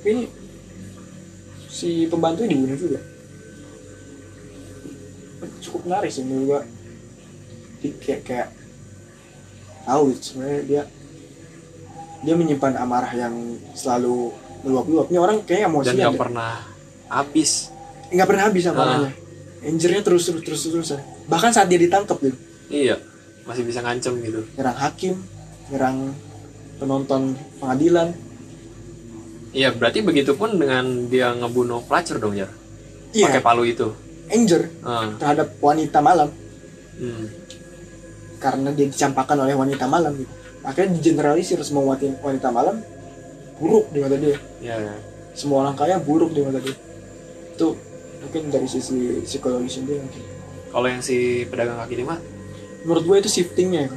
tapi ini si pembantu dibunuh juga cukup menarik sih menurut gua Jadi kayak kayak tahu sebenarnya dia dia menyimpan amarah yang selalu meluap-luap ini orang kayak Dan emosi nggak pernah habis. nggak pernah habis Ah. amarahnya Angernya terus terus terus terus bahkan saat dia ditangkap gitu Iya. Masih bisa ngancem gitu. nyerang hakim nyerang penonton pengadilan Iya, berarti begitu pun dengan dia ngebunuh pelacur dong ya. iya Pakai palu itu. anger Ah. terhadap wanita malam Hmm. Karena dia dicampakkan oleh wanita malam gitu akhirnya digeneralisir semua wanita, malam buruk di mata dia Iya. ya. semua orang kaya buruk di mata dia itu mungkin dari sisi psikologis dia mungkin Kalau yang si pedagang kaki lima menurut gue itu shiftingnya ya.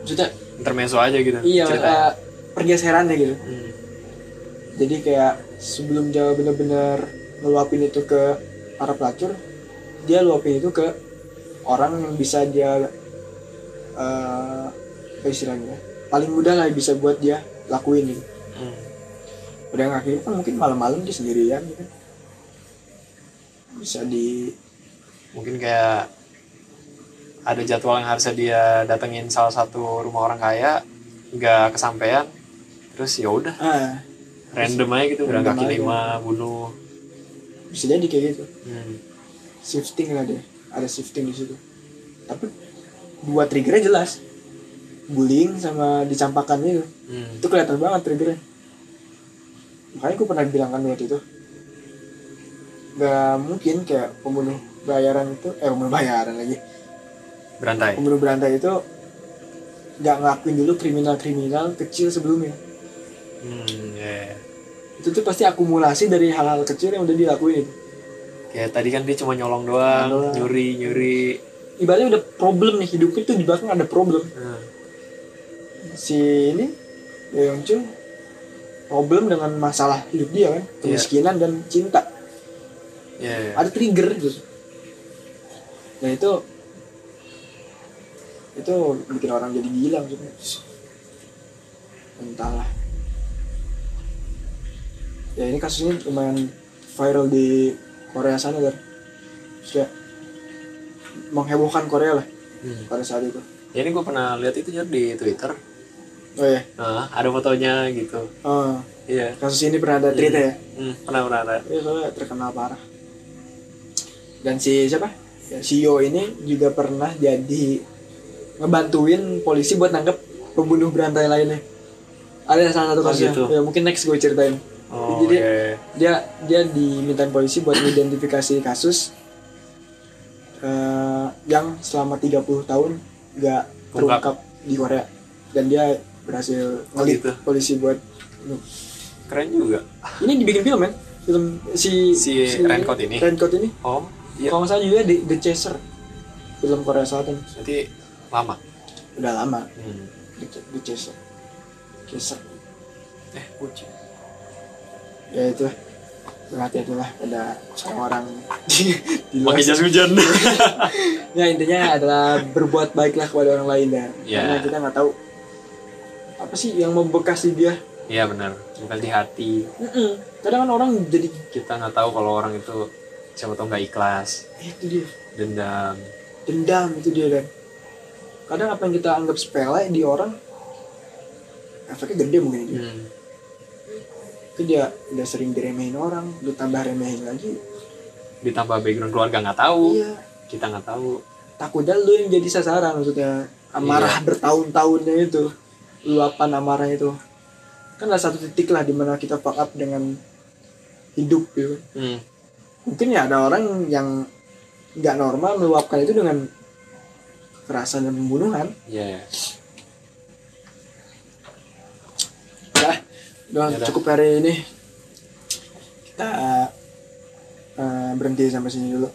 maksudnya intermezzo aja gitu. iya ceritanya. eh, pergeserannya gitu Hmm. jadi kayak sebelum dia bener-bener ngeluapin itu ke para pelacur dia luapin itu ke orang yang bisa dia eh apa istilahnya paling mudah lah bisa buat dia lakuin gitu Hmm. udah nggak kira kan mungkin malam-malam dia sendirian gitu. Bisa di Mungkin kayak ada jadwal yang harusnya dia datengin salah satu rumah orang kaya nggak kesampaian terus ya udah. Ah random aja gitu udah kaki lima bunuh. Bisa jadi kayak gitu. Hmm. shifting lah deh ada shifting di situ. Tapi dua triggernya jelas. Bullying sama dicampakan itu. Hmm. itu kelihatan banget triggernya. Makanya gue pernah bilang kan waktu itu. Gak mungkin kayak pembunuh bayaran itu eh pembunuh bayaran lagi. Berantai. Pembunuh berantai itu gak ngakuin dulu kriminal-kriminal kecil sebelumnya. Hmm, ya, ya. itu tuh pasti akumulasi dari hal-hal kecil yang udah dilakuin. itu kayak tadi kan dia cuma nyolong doang Doang. nyuri nyuri. Ibaratnya udah problem nih hidupnya tuh di belakang ada problem. Hmm. si ini ya Yongchul problem dengan masalah hidup dia kan? Kemiskinan dan cinta. Ya, ya. ada trigger gitu. Nah itu itu bikin orang jadi gila maksudnya entahlah. Ya ini kasusnya lumayan viral di Korea sana kan kayak menghebohkan Korea lah Hmm. pada saat itu Ya, ini gue pernah lihat itu Jar, di Twitter oh ya nah, ada fotonya gitu oh, iya kasus ini pernah ada tweet ya hmm, pernah pernah ada Iya soalnya terkenal parah. Dan si siapa? Ya, CEO ini juga pernah jadi ngebantuin polisi buat nangkep pembunuh berantai lainnya. Ada salah satu Oh, kasusnya. gitu. Ya mungkin next gue ceritain. Oh Jadi iya. dia dia dimintain polisi buat mengidentifikasi kasus eh, yang selama 30 tahun nggak terungkap di Korea. Dan dia berhasil Oh, gitu. polisi buat keren juga. Ini dibikin film kan film si Si Raincoat ini? Raincoat ini. Oh iya. Kalau nggak salah juga The, The Chaser. Film Korea Selatan. Berarti lama? Udah lama. Hmm. The, The Chaser. Chaser. Eh kucing ya itu. Berhati-hati lah pada orang <laughs> di, di luar jas hujan. <laughs> Ya intinya adalah berbuat baiklah kepada orang lain ya. Ya. karena kita nggak tahu apa sih yang membekas di dia. Iya benar. Bukan di hati. Mm-mm. kadang kan orang jadi kita nggak tahu kalau orang itu siapa tahu nggak ikhlas. Itu dia. Dendam. Dendam itu dia kan. Kadang apa yang kita anggap sepele di orang efeknya gede mungkin. Hmm. Itu dia udah sering diremehin orang lu tambah remehin lagi. Ditambah background keluarga nggak tahu. Iya. Kita nggak tahu. Takutnya lu yang jadi sasaran maksudnya. Amarah bertahun-tahunnya itu. Luapan amarah itu. Kan ada satu titik lah di mana kita fuck up dengan hidup gitu hmm. mungkin ya ada orang yang nggak normal meluapkan itu dengan kekerasan dan pembunuhan ya udah Ya udah. cukup hari ini. Kita eh, berhenti sampai sini dulu.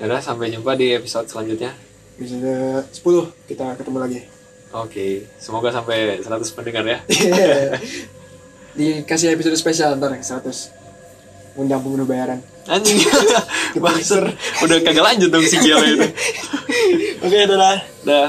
Ya udah sampai jumpa di episode selanjutnya. Episode 10 kita ketemu lagi. Oke semoga sampai 100 pendengar ya. <laughs> Dikasih episode spesial ntar yang 100 undang pembunuh bayaran. Anjing. <laughs> Bangsat. udah kagak lanjut dong si gila <laughs> itu oke dadah dah